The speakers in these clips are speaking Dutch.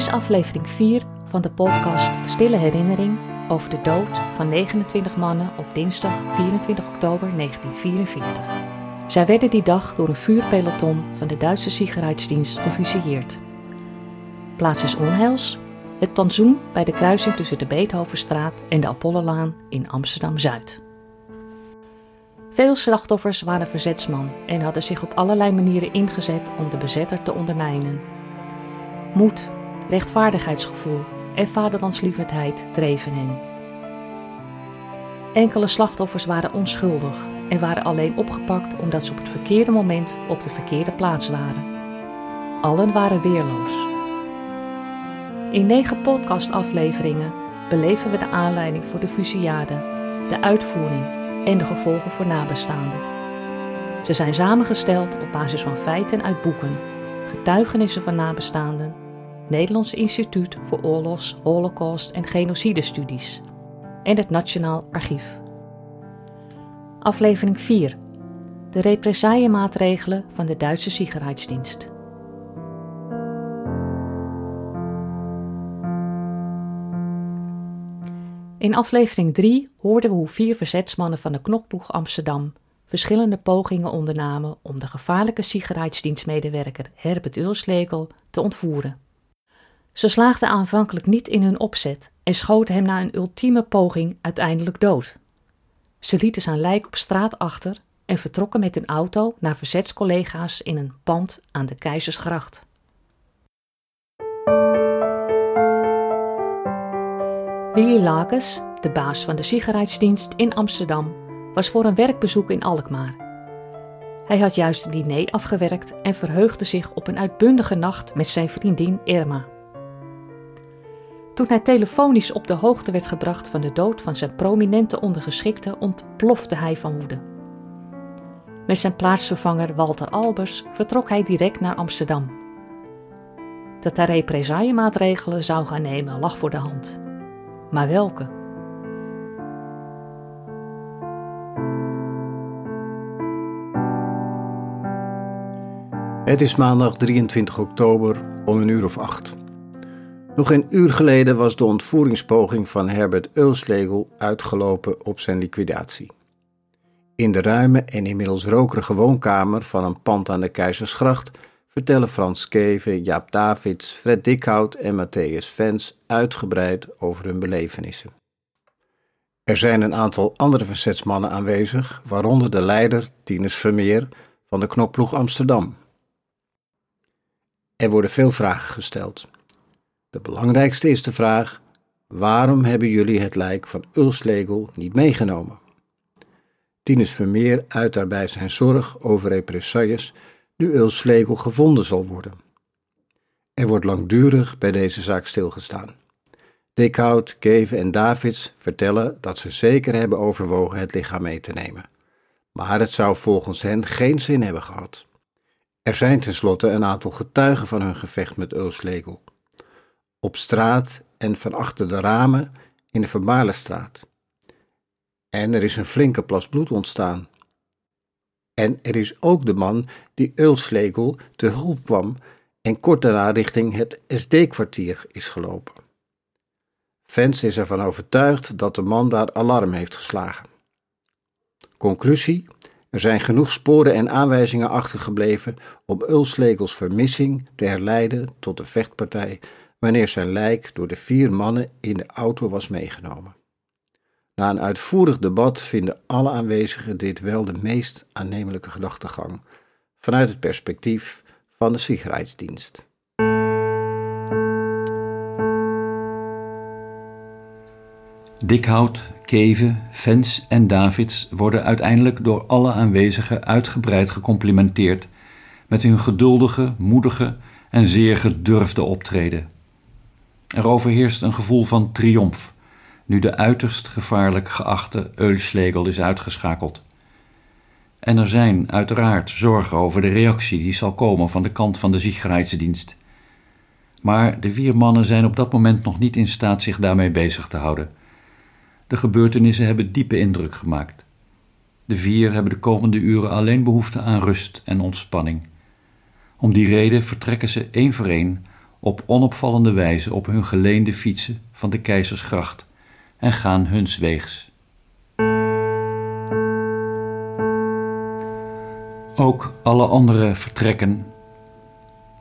Is aflevering 4 van de podcast Stille Herinnering over de dood van 29 mannen op dinsdag 24 oktober 1944. Zij werden die dag door een vuurpeloton van de Duitse Sicherheidsdienst gefusilleerd. Plaats is onheils, het plantsoen bij de kruising tussen de Beethovenstraat en de Apollolaan in Amsterdam-Zuid. Veel slachtoffers waren verzetsman en hadden zich op allerlei manieren ingezet om de bezetter te ondermijnen. Moed, rechtvaardigheidsgevoel en vaderlandslievendheid dreven hen. Enkele slachtoffers waren onschuldig en waren alleen opgepakt omdat ze op het verkeerde moment op de verkeerde plaats waren. Allen waren weerloos. In negen podcastafleveringen beleven we de aanleiding voor de fusillade, de uitvoering en de gevolgen voor nabestaanden. Ze zijn samengesteld op basis van feiten uit boeken, getuigenissen van nabestaanden, Nederlands Instituut voor Oorlogs, Holocaust en Genocidestudies en het Nationaal Archief. Aflevering 4. De represaillemaatregelen van de Duitse Sicherheidsdienst. In aflevering 3 hoorden we hoe vier verzetsmannen van de knokploeg Amsterdam verschillende pogingen ondernamen om de gevaarlijke sicherheidsdienstmedewerker Herbert Ulslegel te ontvoeren. Ze slaagden aanvankelijk niet in hun opzet en schoten hem na een ultieme poging uiteindelijk dood. Ze lieten zijn lijk op straat achter en vertrokken met hun auto naar verzetscollega's in een pand aan de Keizersgracht. Willy Lakes, de baas van de Sicherheidsdienst in Amsterdam, was voor een werkbezoek in Alkmaar. Hij had juist een diner afgewerkt en verheugde zich op een uitbundige nacht met zijn vriendin Irma. Toen hij telefonisch op de hoogte werd gebracht van de dood van zijn prominente ondergeschikte, ontplofte hij van woede. Met zijn plaatsvervanger Walter Albers vertrok hij direct naar Amsterdam. Dat hij represaillemaatregelen zou gaan nemen lag voor de hand. Maar welke? Het is maandag 23 oktober om een uur of acht. Nog een uur geleden was de ontvoeringspoging van Herbert Ulslegel uitgelopen op zijn liquidatie. In de ruime en inmiddels rokerige woonkamer van een pand aan de Keizersgracht vertellen Frans Keven, Jaap Davids, Fred Dikhout en Matthäus Vens uitgebreid over hun belevenissen. Er zijn een aantal andere verzetsmannen aanwezig, waaronder de leider Tinus Vermeer van de knokploeg Amsterdam. Er worden veel vragen gesteld. De belangrijkste is de vraag: waarom hebben jullie het lijk van Ulslegel niet meegenomen? Tinus Vermeer uit daarbij zijn zorg over represailles nu Ulslegel gevonden zal worden. Er wordt langdurig bij deze zaak stilgestaan. Dikhout, Keven en Davids vertellen dat ze zeker hebben overwogen het lichaam mee te nemen. Maar het zou volgens hen geen zin hebben gehad. Er zijn tenslotte een aantal getuigen van hun gevecht met Ulslegel op straat en van achter de ramen in de Vermaarlestraat. En er is een flinke plas bloed ontstaan. En er is ook de man die Ulslegel te hulp kwam en kort daarna richting het SD-kwartier is gelopen. Vens is ervan overtuigd dat de man daar alarm heeft geslagen. Conclusie: er zijn genoeg sporen en aanwijzingen achtergebleven om Ulslegels vermissing te herleiden tot de vechtpartij wanneer zijn lijk door de vier mannen in de auto was meegenomen. Na een uitvoerig debat vinden alle aanwezigen dit wel de meest aannemelijke gedachtegang vanuit het perspectief van de Sicherheidsdienst. Dikhout, Keven, Vens en Davids worden uiteindelijk door alle aanwezigen uitgebreid gecomplimenteerd met hun geduldige, moedige en zeer gedurfde optreden. Er overheerst een gevoel van triomf, nu de uiterst gevaarlijk geachte Eulslegel is uitgeschakeld. En er zijn uiteraard zorgen over de reactie die zal komen van de kant van de Sicherheidsdienst. Maar de vier mannen zijn op dat moment nog niet in staat zich daarmee bezig te houden. De gebeurtenissen hebben diepe indruk gemaakt. De vier hebben de komende uren alleen behoefte aan rust en ontspanning. Om die reden vertrekken ze één voor één op onopvallende wijze op hun geleende fietsen van de Keizersgracht en gaan huns weegs. Ook alle anderen vertrekken.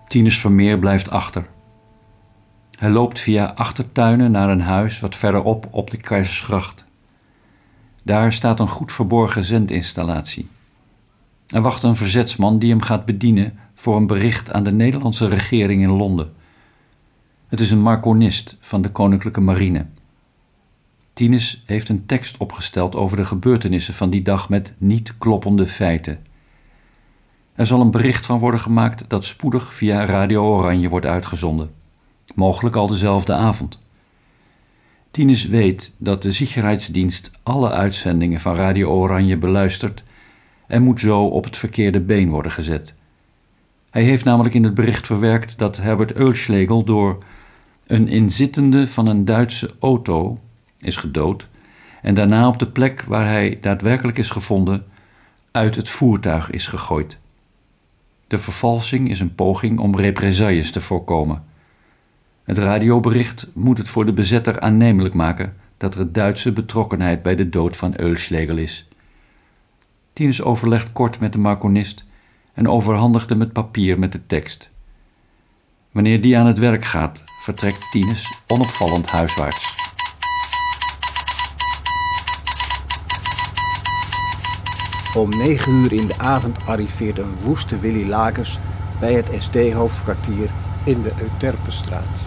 Tinus Vermeer blijft achter. Hij loopt via achtertuinen naar een huis wat verderop op de Keizersgracht. Daar staat een goed verborgen zendinstallatie. Er wacht een verzetsman die hem gaat bedienen voor een bericht aan de Nederlandse regering in Londen. Het is een marconist van de Koninklijke Marine. Tinus heeft een tekst opgesteld over de gebeurtenissen van die dag met niet kloppende feiten. Er zal een bericht van worden gemaakt dat spoedig via Radio Oranje wordt uitgezonden, mogelijk al dezelfde avond. Tinus weet dat de Sicherheidsdienst alle uitzendingen van Radio Oranje beluistert en moet zo op het verkeerde been worden gezet. Hij heeft namelijk in het bericht verwerkt dat Herbert Eulschlegel door een inzittende van een Duitse auto is gedood en daarna op de plek waar hij daadwerkelijk is gevonden uit het voertuig is gegooid. De vervalsing is een poging om represailles te voorkomen. Het radiobericht moet het voor de bezetter aannemelijk maken dat er Duitse betrokkenheid bij de dood van Eulschlegel is. Tinus overlegt kort met de marconist en overhandigt hem het papier met de tekst. Wanneer die aan het werk gaat, vertrekt Tinus onopvallend huiswaarts. Om negen uur in de avond arriveert een woeste Willy Lakers bij het SD-hoofdkwartier in de Euterpenstraat.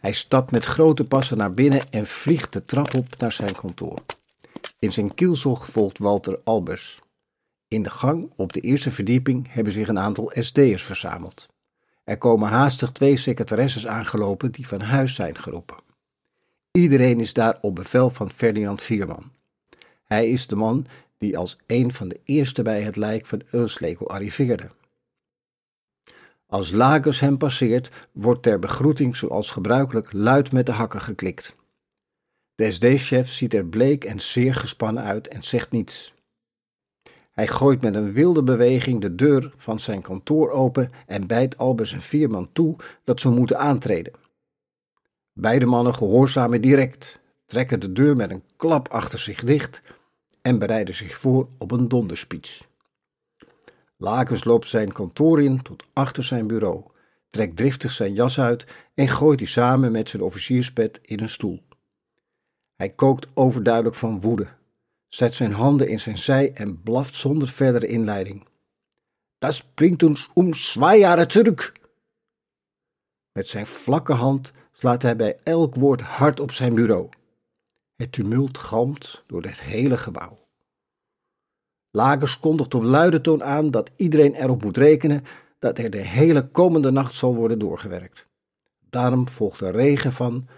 Hij stapt met grote passen naar binnen en vliegt de trap op naar zijn kantoor. In zijn kielzog volgt Walter Albers. In de gang op de eerste verdieping hebben zich een aantal SD'ers verzameld. Er komen haastig twee secretaresses aangelopen die van huis zijn geroepen. Iedereen is daar op bevel van Ferdinand Vierman. Hij is de man die als een van de eerste bij het lijk van Eulslekel arriveerde. Als Lagers hem passeert, wordt ter begroeting zoals gebruikelijk luid met de hakken geklikt. De SD-chef ziet er bleek en zeer gespannen uit en zegt niets. Hij gooit met een wilde beweging de deur van zijn kantoor open en bijt Albers en Vierman toe dat ze moeten aantreden. Beide mannen gehoorzamen direct, trekken de deur met een klap achter zich dicht en bereiden zich voor op een donderspeech. Lakens loopt zijn kantoor in tot achter zijn bureau, trekt driftig zijn jas uit en gooit die samen met zijn officierspet in een stoel. Hij kookt overduidelijk van woede, zet zijn handen in zijn zij en blaft zonder verdere inleiding. Dat brengt ons om twee terug. Met zijn vlakke hand slaat hij bij elk woord hard op zijn bureau. Het tumult galmt door het hele gebouw. Lagers kondigt op luide toon aan dat iedereen erop moet rekenen dat er de hele komende nacht zal worden doorgewerkt. Daarom volgt een regen van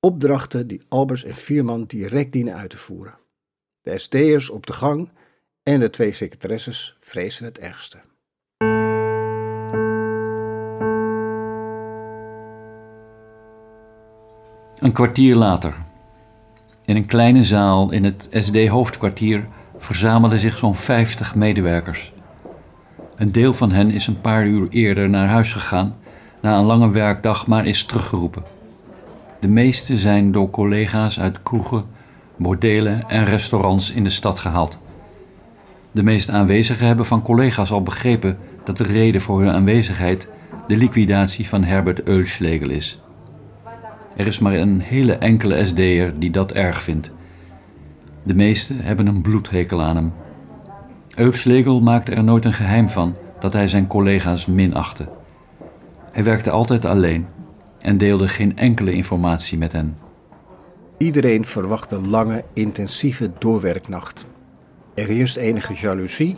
opdrachten die Albers en Vierman direct dienen uit te voeren. De SD'ers op de gang en de twee secretaresses vrezen het ergste. Een kwartier later. In een kleine zaal in het SD-hoofdkwartier verzamelden zich zo'n 50 medewerkers. Een deel van hen is een paar uur eerder naar huis gegaan, na een lange werkdag, maar is teruggeroepen. De meeste zijn door collega's uit kroegen, bordelen en restaurants in de stad gehaald. De meeste aanwezigen hebben van collega's al begrepen dat de reden voor hun aanwezigheid de liquidatie van Herbert Eulschlegel is. Er is maar een hele enkele SD'er die dat erg vindt. De meesten hebben een bloedhekel aan hem. Eulschlegel maakte er nooit een geheim van dat hij zijn collega's minachtte. Hij werkte altijd alleen en deelde geen enkele informatie met hen. Iedereen verwacht een lange, intensieve doorwerknacht. Er heerst enige jaloezie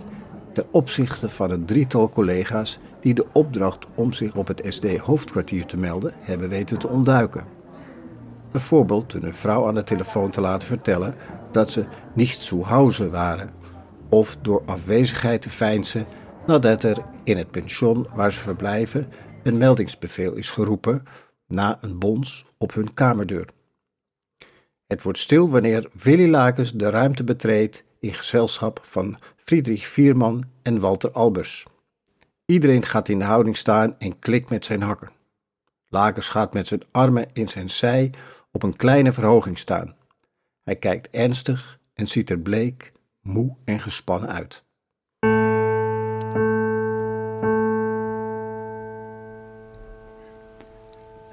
ten opzichte van het drietal collega's die de opdracht om zich op het SD-hoofdkwartier te melden hebben weten te ontduiken. Bijvoorbeeld door een vrouw aan de telefoon te laten vertellen dat ze niet zu Hause waren, of door afwezigheid te feinzen nadat er in het pension waar ze verblijven een meldingsbevel is geroepen na een bons op hun kamerdeur. Het wordt stil wanneer Willy Lakens de ruimte betreedt in gezelschap van Friedrich Vierman en Walter Albers. Iedereen gaat in de houding staan en klikt met zijn hakken. Lakers gaat met zijn armen in zijn zij op een kleine verhoging staan. Hij kijkt ernstig en ziet er bleek, moe en gespannen uit.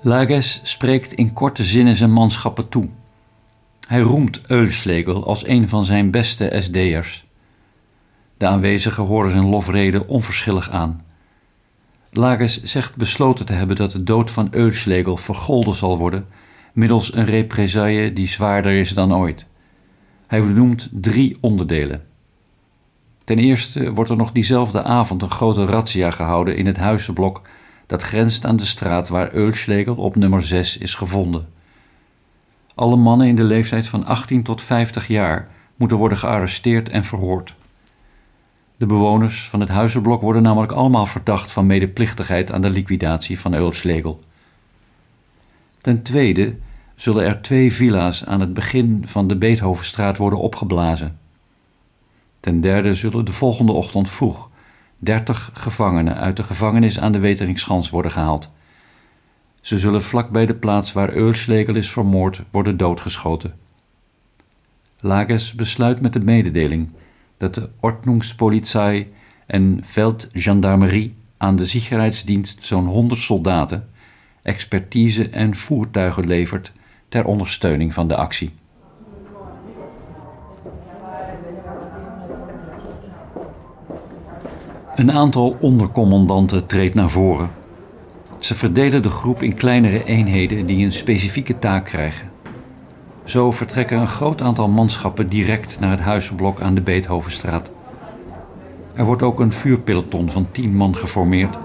Lages spreekt in korte zinnen zijn manschappen toe. Hij roemt Eulslegel als een van zijn beste SD'ers. De aanwezigen horen zijn lofrede onverschillig aan. Lages zegt besloten te hebben dat de dood van Eulslegel vergolden zal worden middels een represaille die zwaarder is dan ooit. Hij benoemt drie onderdelen. Ten eerste wordt er nog diezelfde avond een grote razzia gehouden in het huizenblok dat grenst aan de straat waar Eulschlegel op nummer 6 is gevonden. Alle mannen in de leeftijd van 18 tot 50 jaar moeten worden gearresteerd en verhoord. De bewoners van het huizenblok worden namelijk allemaal verdacht van medeplichtigheid aan de liquidatie van Eulschlegel. Ten tweede zullen er twee villa's aan het begin van de Beethovenstraat worden opgeblazen. Ten derde zullen de volgende ochtend vroeg dertig gevangenen uit de gevangenis aan de Weteringschans worden gehaald. Ze zullen vlak bij de plaats waar Eulschlegel is vermoord worden doodgeschoten. Lages besluit met de mededeling dat de Ordnungspolizei en Veldgendarmerie aan de Sicherheidsdienst zo'n 100 soldaten, expertise en voertuigen levert ter ondersteuning van de actie. Een aantal ondercommandanten treedt naar voren. Ze verdelen de groep in kleinere eenheden die een specifieke taak krijgen. Zo vertrekken een groot aantal manschappen direct naar het huizenblok aan de Beethovenstraat. Er wordt ook een vuurpeloton van tien man geformeerd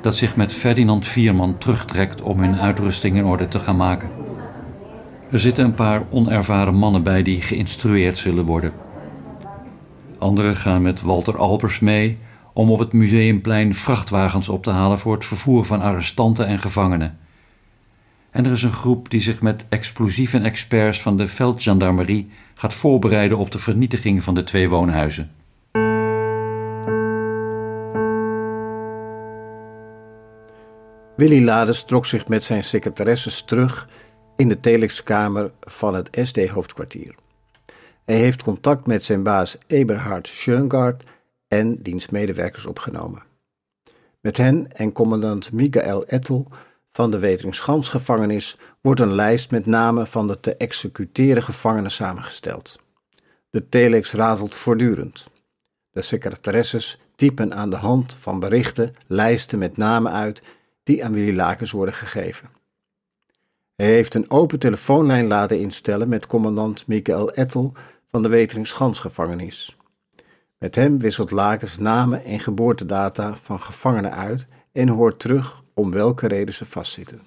dat zich met Ferdinand Vierman terugtrekt om hun uitrusting in orde te gaan maken. Er zitten een paar onervaren mannen bij die geïnstrueerd zullen worden. Anderen gaan met Walter Albers mee om op het museumplein vrachtwagens op te halen voor het vervoer van arrestanten en gevangenen. En er is een groep die zich met explosieven experts van de veldgendarmerie gaat voorbereiden op de vernietiging van de twee woonhuizen. Willy Lades trok zich met zijn secretaresses terug in de telexkamer van het SD-hoofdkwartier. Hij heeft contact met zijn baas Eberhard Schoengart en dienstmedewerkers opgenomen. Met hen en commandant Michael Ettel van de Weteringschansgevangenis wordt een lijst met namen van de te executeren gevangenen samengesteld. De telex ratelt voortdurend. De secretaresses typen aan de hand van berichten lijsten met namen uit die aan Willy Lakens worden gegeven. Hij heeft een open telefoonlijn laten instellen met commandant Michael Ettel van de Weteringschansgevangenis. Met hem wisselt Lakens namen en geboortedata van gevangenen uit en hoort terug om welke reden ze vastzitten.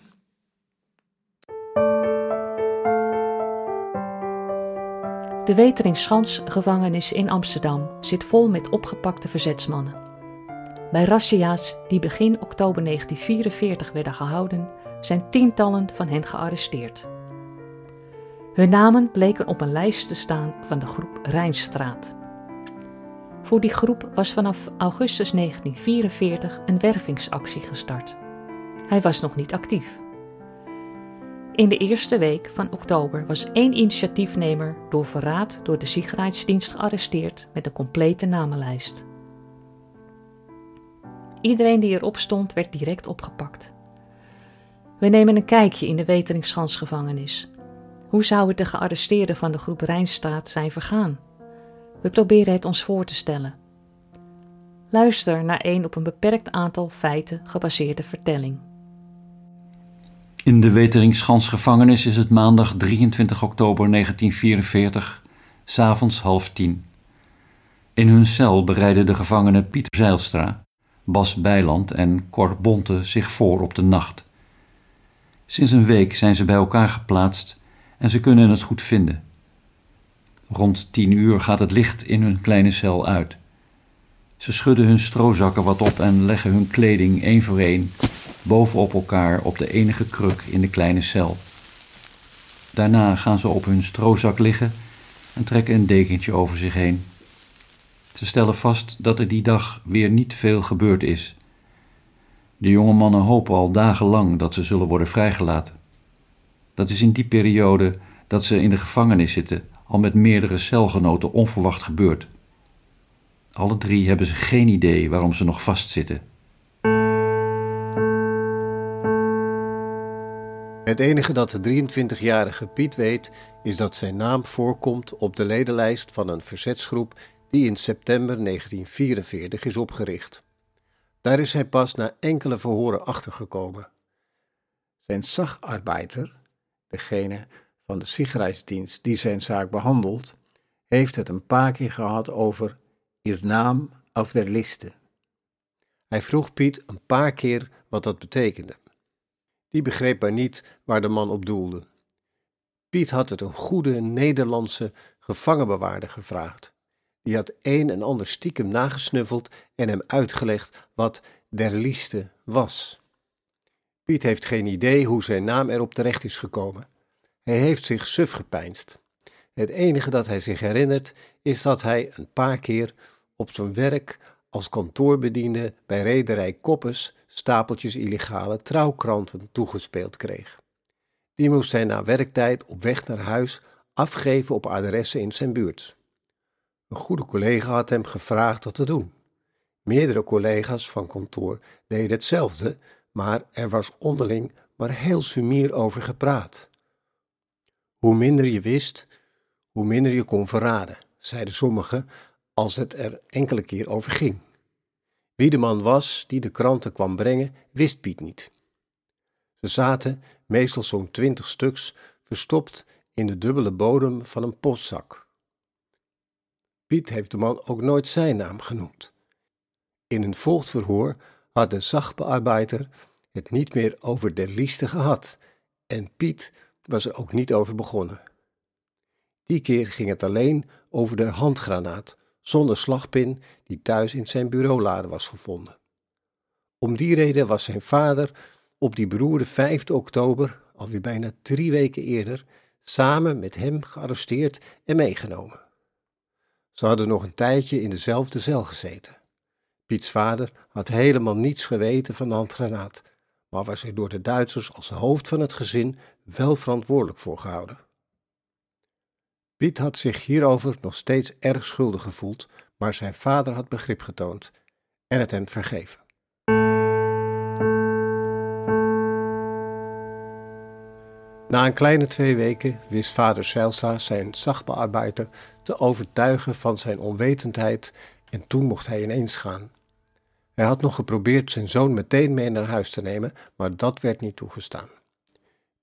De Weteringschansgevangenis in Amsterdam zit vol met opgepakte verzetsmannen. Bij razzia's die begin oktober 1944 werden gehouden, zijn tientallen van hen gearresteerd. Hun namen bleken op een lijst te staan van de groep Rijnstraat. Voor die groep was vanaf augustus 1944 een wervingsactie gestart. Hij was nog niet actief. In de eerste week van oktober was één initiatiefnemer door verraad door de Sicherheidsdienst gearresteerd met een complete namenlijst. Iedereen die erop stond werd direct opgepakt. We nemen een kijkje in de Weteringschansgevangenis. Hoe zou het de gearresteerden van de groep Rijnstaat zijn vergaan? We proberen het ons voor te stellen. Luister naar een op een beperkt aantal feiten gebaseerde vertelling. In de Weteringschansgevangenis is het maandag 23 oktober 1944, s'avonds half tien. In hun cel bereiden de gevangenen Pieter Zeilstra, Bas Bijland en Cor Bonte zich voor op de nacht. Sinds een week zijn ze bij elkaar geplaatst en ze kunnen het goed vinden. Rond tien uur gaat het licht in hun kleine cel uit. Ze schudden hun stroozakken wat op en leggen hun kleding één voor één bovenop elkaar op de enige kruk in de kleine cel. Daarna gaan ze op hun stroozak liggen en trekken een dekentje over zich heen. Ze stellen vast dat er die dag weer niet veel gebeurd is. De jonge mannen hopen al dagenlang dat ze zullen worden vrijgelaten. Dat is in die periode dat ze in de gevangenis zitten al met meerdere celgenoten onverwacht gebeurd. Alle drie hebben ze geen idee waarom ze nog vastzitten. Het enige dat de 23-jarige Piet weet is dat zijn naam voorkomt op de ledenlijst van een verzetsgroep die in september 1944 is opgericht. Daar is hij pas na enkele verhoren achtergekomen. Zijn zagarbeider, degene van de Sicherheidsdienst die zijn zaak behandelt, heeft het een paar keer gehad over ihr naam auf der Liste. Hij vroeg Piet een paar keer wat dat betekende. Die begreep maar niet waar de man op doelde. Piet had het een goede Nederlandse gevangenbewaarder gevraagd. Die had een en ander stiekem nagesnuffeld en hem uitgelegd wat der Liste was. Piet heeft geen idee hoe zijn naam erop terecht is gekomen. Hij heeft zich suf gepeinst. Het enige dat hij zich herinnert is dat hij een paar keer op zijn werk als kantoorbediende bij rederij Koppes stapeltjes illegale trouwkranten toegespeeld kreeg. Die moest hij na werktijd op weg naar huis afgeven op adressen in zijn buurt. Een goede collega had hem gevraagd dat te doen. Meerdere collega's van kantoor deden hetzelfde, maar er was onderling maar heel sumier over gepraat. Hoe minder je wist, hoe minder je kon verraden, zeiden sommigen als het er enkele keer over ging. Wie de man was die de kranten kwam brengen, wist Piet niet. Ze zaten, meestal zo'n twintig stuks, verstopt in de dubbele bodem van een postzak. Piet heeft de man ook nooit zijn naam genoemd. In een volgverhoor had de zachtbearbeider het niet meer over de lieste gehad en Piet was er ook niet over begonnen. Die keer ging het alleen over de handgranaat zonder slagpin die thuis in zijn bureaulade was gevonden. Om die reden was zijn vader op die beroerde 5 oktober, alweer bijna drie weken eerder, samen met hem gearresteerd en meegenomen. Ze hadden nog een tijdje in dezelfde cel gezeten. Piets vader had helemaal niets geweten van de handgranaat, maar was er door de Duitsers als hoofd van het gezin wel verantwoordelijk voor gehouden. Piet had zich hierover nog steeds erg schuldig gevoeld, maar zijn vader had begrip getoond en het hem vergeven. Na een kleine twee weken wist vader Zijlstra zijn zachtbearbeider te overtuigen van zijn onwetendheid en toen mocht hij ineens gaan. Hij had nog geprobeerd zijn zoon meteen mee naar huis te nemen, maar dat werd niet toegestaan.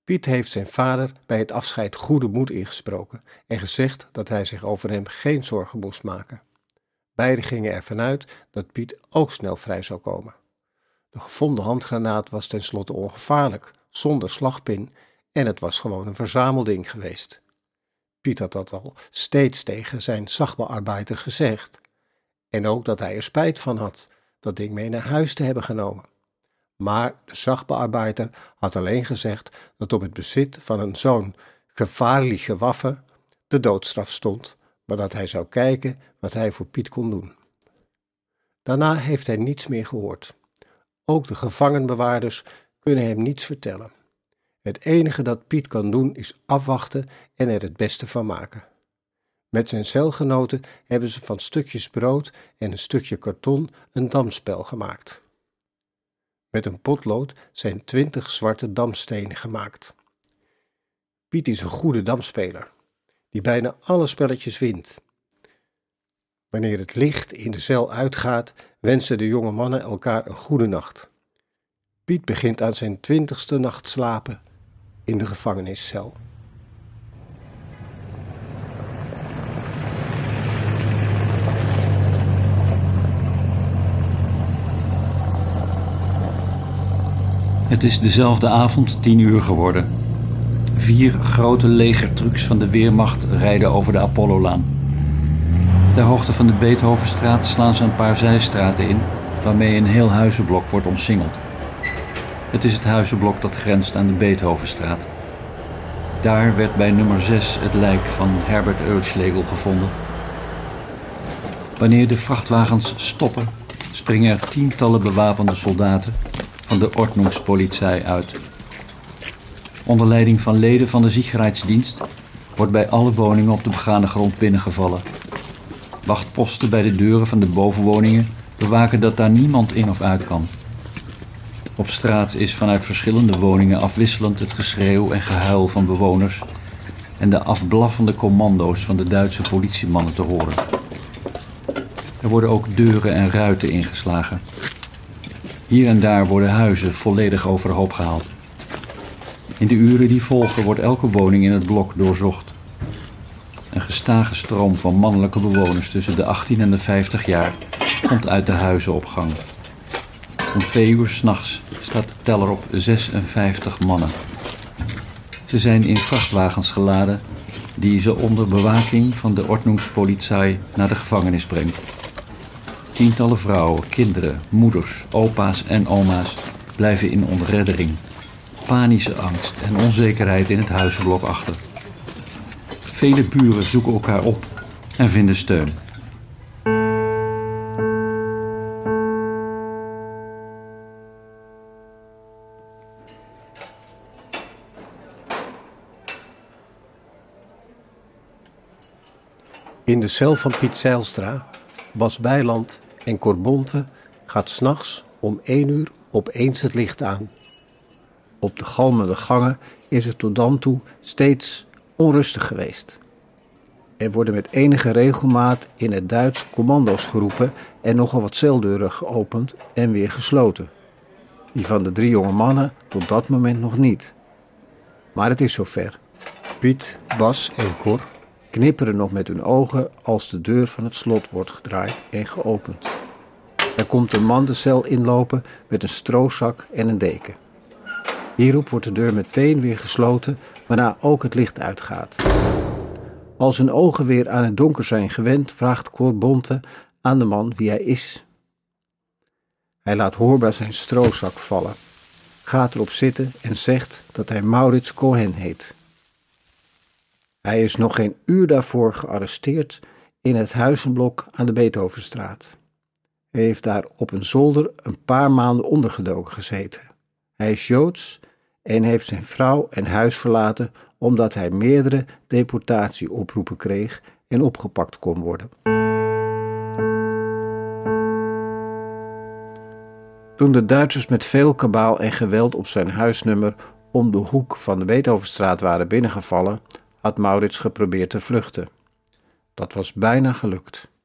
Piet heeft zijn vader bij het afscheid goede moed ingesproken en gezegd dat hij zich over hem geen zorgen moest maken. Beiden gingen ervan uit dat Piet ook snel vrij zou komen. De gevonden handgranaat was tenslotte ongevaarlijk, zonder slagpin, en het was gewoon een verzamelding geweest. Piet had dat al steeds tegen zijn zachtbearbeider gezegd. En ook dat hij er spijt van had dat ding mee naar huis te hebben genomen. Maar de zachtbearbeider had alleen gezegd dat op het bezit van een zo'n gevaarlijke waffe de doodstraf stond, maar dat hij zou kijken wat hij voor Piet kon doen. Daarna heeft hij niets meer gehoord. Ook de gevangenbewaarders kunnen hem niets vertellen. Het enige dat Piet kan doen is afwachten en er het beste van maken. Met zijn celgenoten hebben ze van stukjes brood en een stukje karton een damspel gemaakt. Met een potlood zijn twintig zwarte damstenen gemaakt. Piet is een goede damspeler, die bijna alle spelletjes wint. Wanneer het licht in de cel uitgaat, wensen de jonge mannen elkaar een goede nacht. Piet begint aan zijn twintigste nacht slapen in de gevangeniscel. Het is dezelfde avond tien uur geworden. Vier grote legertrucks van de Weermacht rijden over de Apollolaan. Ter hoogte van de Beethovenstraat slaan ze een paar zijstraten in, waarmee een heel huizenblok wordt omsingeld. Het is het huizenblok dat grenst aan de Beethovenstraat. Daar werd bij nummer 6 het lijk van Herbert Eulschlegel gevonden. Wanneer de vrachtwagens stoppen, springen er tientallen bewapende soldaten van de Ordnungspolizei uit. Onder leiding van leden van de Sicherheidsdienst wordt bij alle woningen op de begane grond binnengevallen. Wachtposten bij de deuren van de bovenwoningen bewaken dat daar niemand in of uit kan. Op straat is vanuit verschillende woningen afwisselend het geschreeuw en gehuil van bewoners en de afblaffende commando's van de Duitse politiemannen te horen. Er worden ook deuren en ruiten ingeslagen. Hier en daar worden huizen volledig overhoop gehaald. In de uren die volgen wordt elke woning in het blok doorzocht. Een gestage stroom van mannelijke bewoners tussen de 18 en de 50 jaar komt uit de huizen op gang. Om twee uur s'nachts staat de teller op 56 mannen. Ze zijn in vrachtwagens geladen die ze onder bewaking van de Ordnungspolizei naar de gevangenis brengt. Tientallen vrouwen, kinderen, moeders, opa's en oma's blijven in ontreddering. Panische angst en onzekerheid in het huizenblok achter. Vele buren zoeken elkaar op en vinden steun. In de cel van Piet Zeilstra, Bas Bijland en Corbonte gaat s'nachts om één uur opeens het licht aan. Op de galmende gangen is het tot dan toe steeds onrustig geweest. Er worden met enige regelmaat in het Duits commando's geroepen en nogal wat celdeuren geopend en weer gesloten. Die van de drie jonge mannen tot dat moment nog niet. Maar het is zover. Piet, Bas en Cor knipperen nog met hun ogen als de deur van het slot wordt gedraaid en geopend. Er komt een man de cel inlopen met een stroozak en een deken. Hierop wordt de deur meteen weer gesloten, waarna ook het licht uitgaat. Als zijn ogen weer aan het donker zijn gewend, vraagt Cor Bonte aan de man wie hij is. Hij laat hoorbaar zijn stroozak vallen, gaat erop zitten en zegt dat hij Maurits Cohen heet. Hij is nog geen uur daarvoor gearresteerd in het huizenblok aan de Beethovenstraat. Heeft daar op een zolder een paar maanden ondergedoken gezeten. Hij is Joods en heeft zijn vrouw en huis verlaten omdat hij meerdere deportatieoproepen kreeg en opgepakt kon worden. Toen de Duitsers met veel kabaal en geweld op zijn huisnummer om de hoek van de Beethovenstraat waren binnengevallen, had Maurits geprobeerd te vluchten. Dat was bijna gelukt.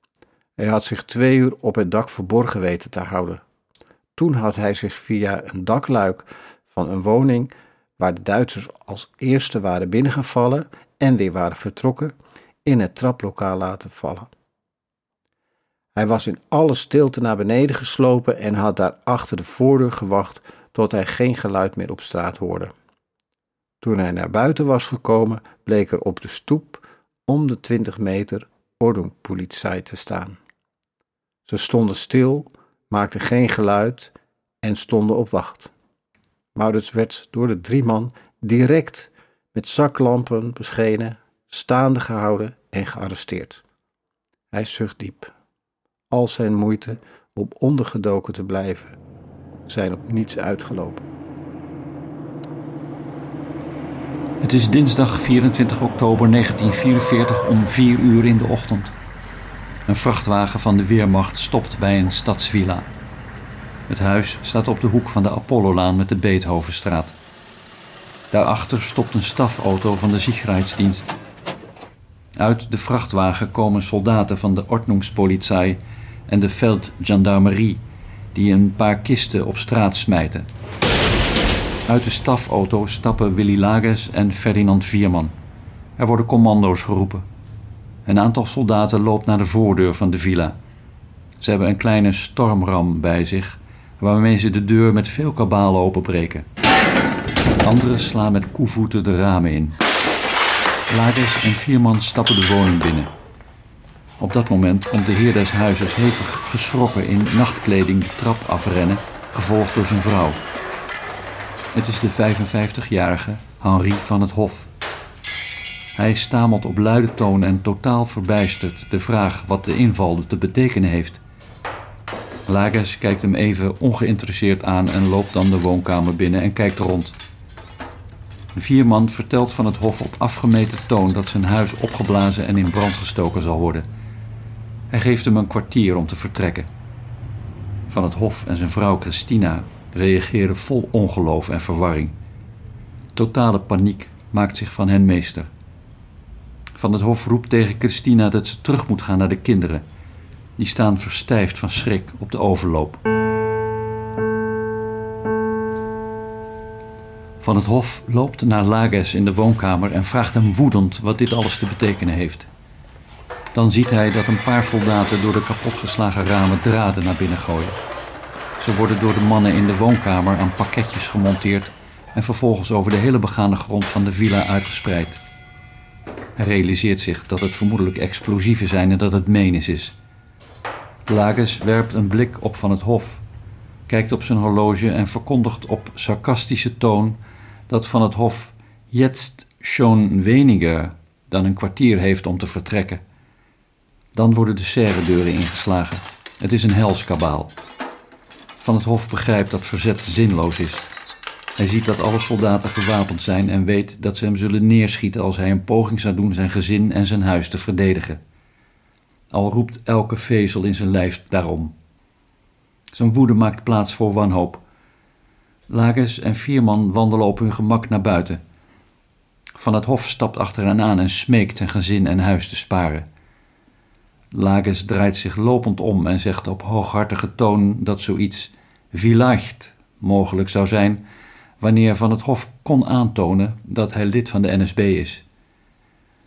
Hij had zich twee uur op het dak verborgen weten te houden. Toen had hij zich via een dakluik van een woning waar de Duitsers als eerste waren binnengevallen en weer waren vertrokken, in het traplokaal laten vallen. Hij was in alle stilte naar beneden geslopen en had daar achter de voordeur gewacht tot hij geen geluid meer op straat hoorde. Toen hij naar buiten was gekomen, bleek er op de stoep om de twintig meter ordnungspolitie te staan. Ze stonden stil, maakten geen geluid en stonden op wacht. Maurits werd door de drie man direct met zaklampen beschenen, staande gehouden en gearresteerd. Hij zucht diep. Al zijn moeite om ondergedoken te blijven zijn op niets uitgelopen. Het is dinsdag 24 oktober 1944 om 4 uur in de ochtend. Een vrachtwagen van de Weermacht stopt bij een stadsvilla. Het huis staat op de hoek van de Apollolaan met de Beethovenstraat. Daarachter stopt een stafauto van de Sicherheidsdienst. Uit de vrachtwagen komen soldaten van de Ordnungspolizei en de Feldgendarmerie die een paar kisten op straat smijten. Uit de stafauto stappen Willy Lages en Ferdinand Vierman. Er worden commando's geroepen. Een aantal soldaten loopt naar de voordeur van de villa. Ze hebben een kleine stormram bij zich, waarmee ze de deur met veel kabaal openbreken. Anderen slaan met koevoeten de ramen in. Lages en Vierman stappen de woning binnen. Op dat moment komt de heer des huizes hevig geschrokken in nachtkleding de trap afrennen, gevolgd door zijn vrouw. Het is de 55-jarige Henri van het Hof. Hij stamelt op luide toon en totaal verbijsterd de vraag wat de inval te betekenen heeft. Lages kijkt hem even ongeïnteresseerd aan en loopt dan de woonkamer binnen en kijkt rond. De vierman vertelt van het hof op afgemeten toon dat zijn huis opgeblazen en in brand gestoken zal worden. Hij geeft hem een kwartier om te vertrekken. Van het hof en zijn vrouw Christina reageren vol ongeloof en verwarring. Totale paniek maakt zich van hen meester. Van het hof roept tegen Christina dat ze terug moet gaan naar de kinderen. Die staan verstijfd van schrik op de overloop. Van het hof loopt naar Lages in de woonkamer en vraagt hem woedend wat dit alles te betekenen heeft. Dan ziet hij dat een paar soldaten door de kapotgeslagen ramen draden naar binnen gooien. Ze worden door de mannen in de woonkamer aan pakketjes gemonteerd en vervolgens over de hele begane grond van de villa uitgespreid. Realiseert zich dat het vermoedelijk explosieven zijn en dat het menis is. Lages werpt een blik op van het hof, kijkt op zijn horloge en verkondigt op sarcastische toon dat van het hof jetzt schon weniger dan een kwartier heeft om te vertrekken. Dan worden de serre-deuren ingeslagen. Het is een helskabaal. Van het hof begrijpt dat verzet zinloos is. Hij ziet dat alle soldaten gewapend zijn en weet dat ze hem zullen neerschieten als hij een poging zou doen zijn gezin en zijn huis te verdedigen. Al roept elke vezel in zijn lijf daarom. Zijn woede maakt plaats voor wanhoop. Lages en Vierman wandelen op hun gemak naar buiten. Van het hof stapt achter hen aan en smeekt zijn gezin en huis te sparen. Lages draait zich lopend om en zegt op hooghartige toon dat zoiets vielleicht mogelijk zou zijn wanneer Van het Hof kon aantonen dat hij lid van de NSB is.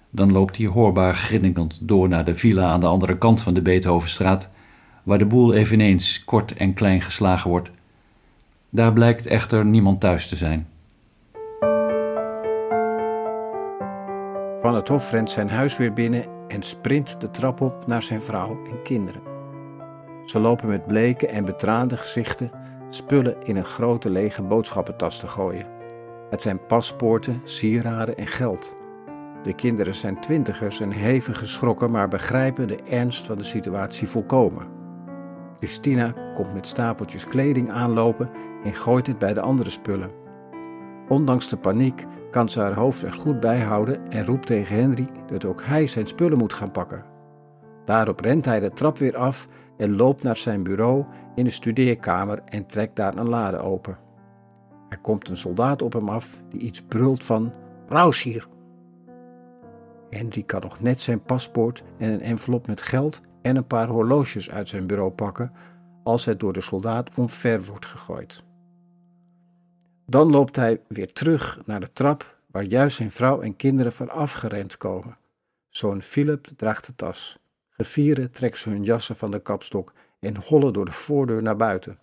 Dan loopt hij hoorbaar grinnikend door naar de villa aan de andere kant van de Beethovenstraat, waar de boel eveneens kort en klein geslagen wordt. Daar blijkt echter niemand thuis te zijn. Van het Hof rent zijn huis weer binnen en sprint de trap op naar zijn vrouw en kinderen. Ze lopen met bleke en betraande gezichten spullen in een grote lege boodschappentas te gooien. Het zijn paspoorten, sieraden en geld. De kinderen zijn twintigers en hevig geschrokken, maar begrijpen de ernst van de situatie volkomen. Christina komt met stapeltjes kleding aanlopen en gooit het bij de andere spullen. Ondanks de paniek kan ze haar hoofd er goed bij houden en roept tegen Henry dat ook hij zijn spullen moet gaan pakken. Daarop rent hij de trap weer af en loopt naar zijn bureau in de studeerkamer en trekt daar een lade open. Er komt een soldaat op hem af die iets brult van Raus hier. Henry kan nog net zijn paspoort en een envelop met geld en een paar horloges uit zijn bureau pakken als het door de soldaat omver wordt gegooid. Dan loopt hij weer terug naar de trap waar juist zijn vrouw en kinderen van afgerend komen. Zoon Philip draagt de tas. Gevieren trekken ze hun jassen van de kapstok en hollen door de voordeur naar buiten.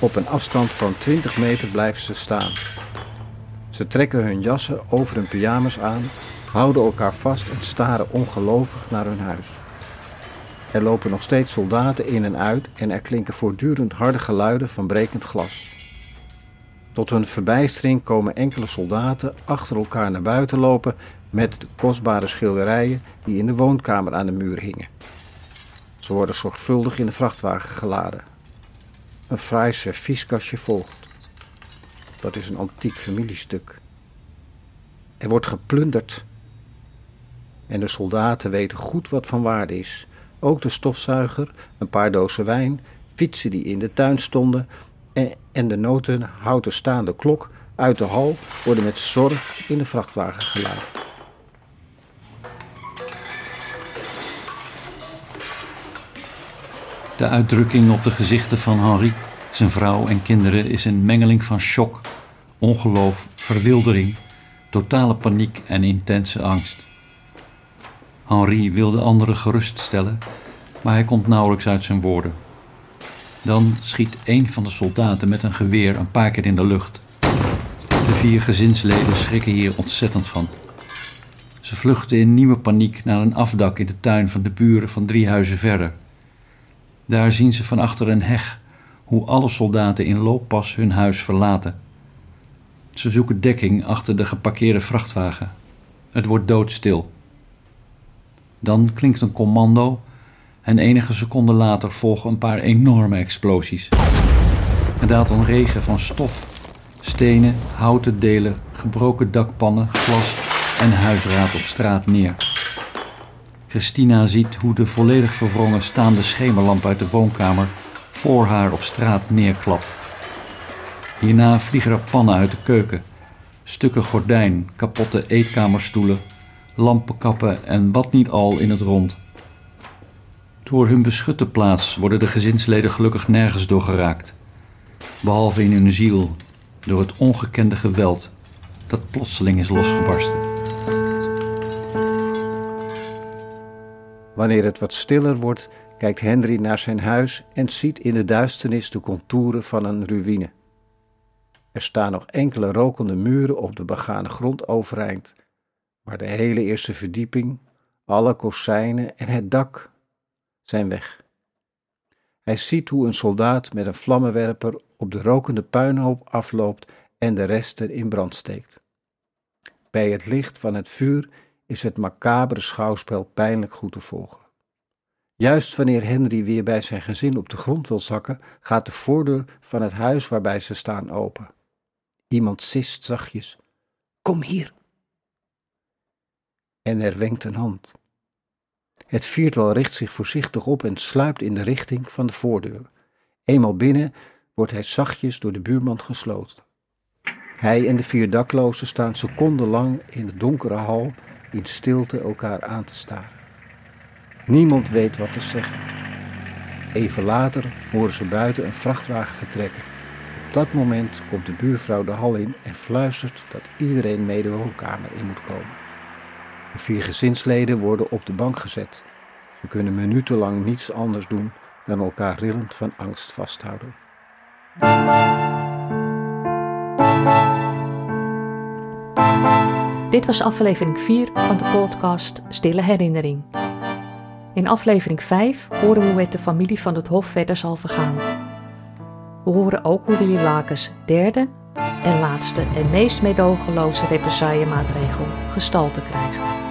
Op een afstand van 20 meter blijven ze staan. Ze trekken hun jassen over hun pyjamas aan, houden elkaar vast en staren ongelovig naar hun huis. Er lopen nog steeds soldaten in en uit en er klinken voortdurend harde geluiden van brekend glas. Tot hun verbijstering komen enkele soldaten achter elkaar naar buiten lopen met de kostbare schilderijen die in de woonkamer aan de muur hingen. Ze worden zorgvuldig in de vrachtwagen geladen. Een fraai servieskastje volgt. Dat is een antiek familiestuk. Er wordt geplunderd. En de soldaten weten goed wat van waarde is. Ook de stofzuiger, een paar dozen wijn, fietsen die in de tuin stonden en de noten houten staande klok uit de hal worden met zorg in de vrachtwagen geladen. De uitdrukking op de gezichten van Henri, zijn vrouw en kinderen is een mengeling van shock, ongeloof, verwildering, totale paniek en intense angst. Henri wil de anderen geruststellen, maar hij komt nauwelijks uit zijn woorden. Dan schiet een van de soldaten met een geweer een paar keer in de lucht. De vier gezinsleden schrikken hier ontzettend van. Ze vluchten in nieuwe paniek naar een afdak in de tuin van de buren van drie huizen verder. Daar zien ze van achter een heg hoe alle soldaten in looppas hun huis verlaten. Ze zoeken dekking achter de geparkeerde vrachtwagen. Het wordt doodstil. Dan klinkt een commando en enige seconden later volgen een paar enorme explosies. Er daalt een regen van stof, stenen, houten delen, gebroken dakpannen, glas en huisraad op straat neer. Christina ziet hoe de volledig verwrongen staande schemerlamp uit de woonkamer voor haar op straat neerklapt. Hierna vliegen er pannen uit de keuken, stukken gordijn, kapotte eetkamerstoelen, lampenkappen en wat niet al in het rond. Door hun beschutte plaats worden de gezinsleden gelukkig nergens door geraakt, behalve in hun ziel door het ongekende geweld dat plotseling is losgebarsten. Wanneer het wat stiller wordt, kijkt Henry naar zijn huis en ziet in de duisternis de contouren van een ruïne. Er staan nog enkele rokende muren op de begane grond overeind, maar de hele eerste verdieping, alle kozijnen en het dak zijn weg. Hij ziet hoe een soldaat met een vlammenwerper op de rokende puinhoop afloopt en de resten in brand steekt. Bij het licht van het vuur is het macabere schouwspel pijnlijk goed te volgen. Juist wanneer Henry weer bij zijn gezin op de grond wil zakken, gaat de voordeur van het huis waarbij ze staan open. Iemand sist zachtjes: Kom hier. En er wenkt een hand. Het viertal richt zich voorzichtig op en sluipt in de richting van de voordeur. Eenmaal binnen wordt hij zachtjes door de buurman gesloten. Hij en de vier daklozen staan secondenlang in de donkere hal in stilte elkaar aan te staren. Niemand weet wat te zeggen. Even later horen ze buiten een vrachtwagen vertrekken. Op dat moment komt de buurvrouw de hal in en fluistert dat iedereen mee de woonkamer in moet komen. De vier gezinsleden worden op de bank gezet. Ze kunnen minutenlang niets anders doen dan elkaar rillend van angst vasthouden. Dit was aflevering 4 van de podcast Stille Herinnering. In aflevering 5 horen we hoe het de familie van het Hof verder zal vergaan. We horen ook hoe Willy Lakens derde en laatste en meest meedogenloze represaillemaatregel gestalte krijgt.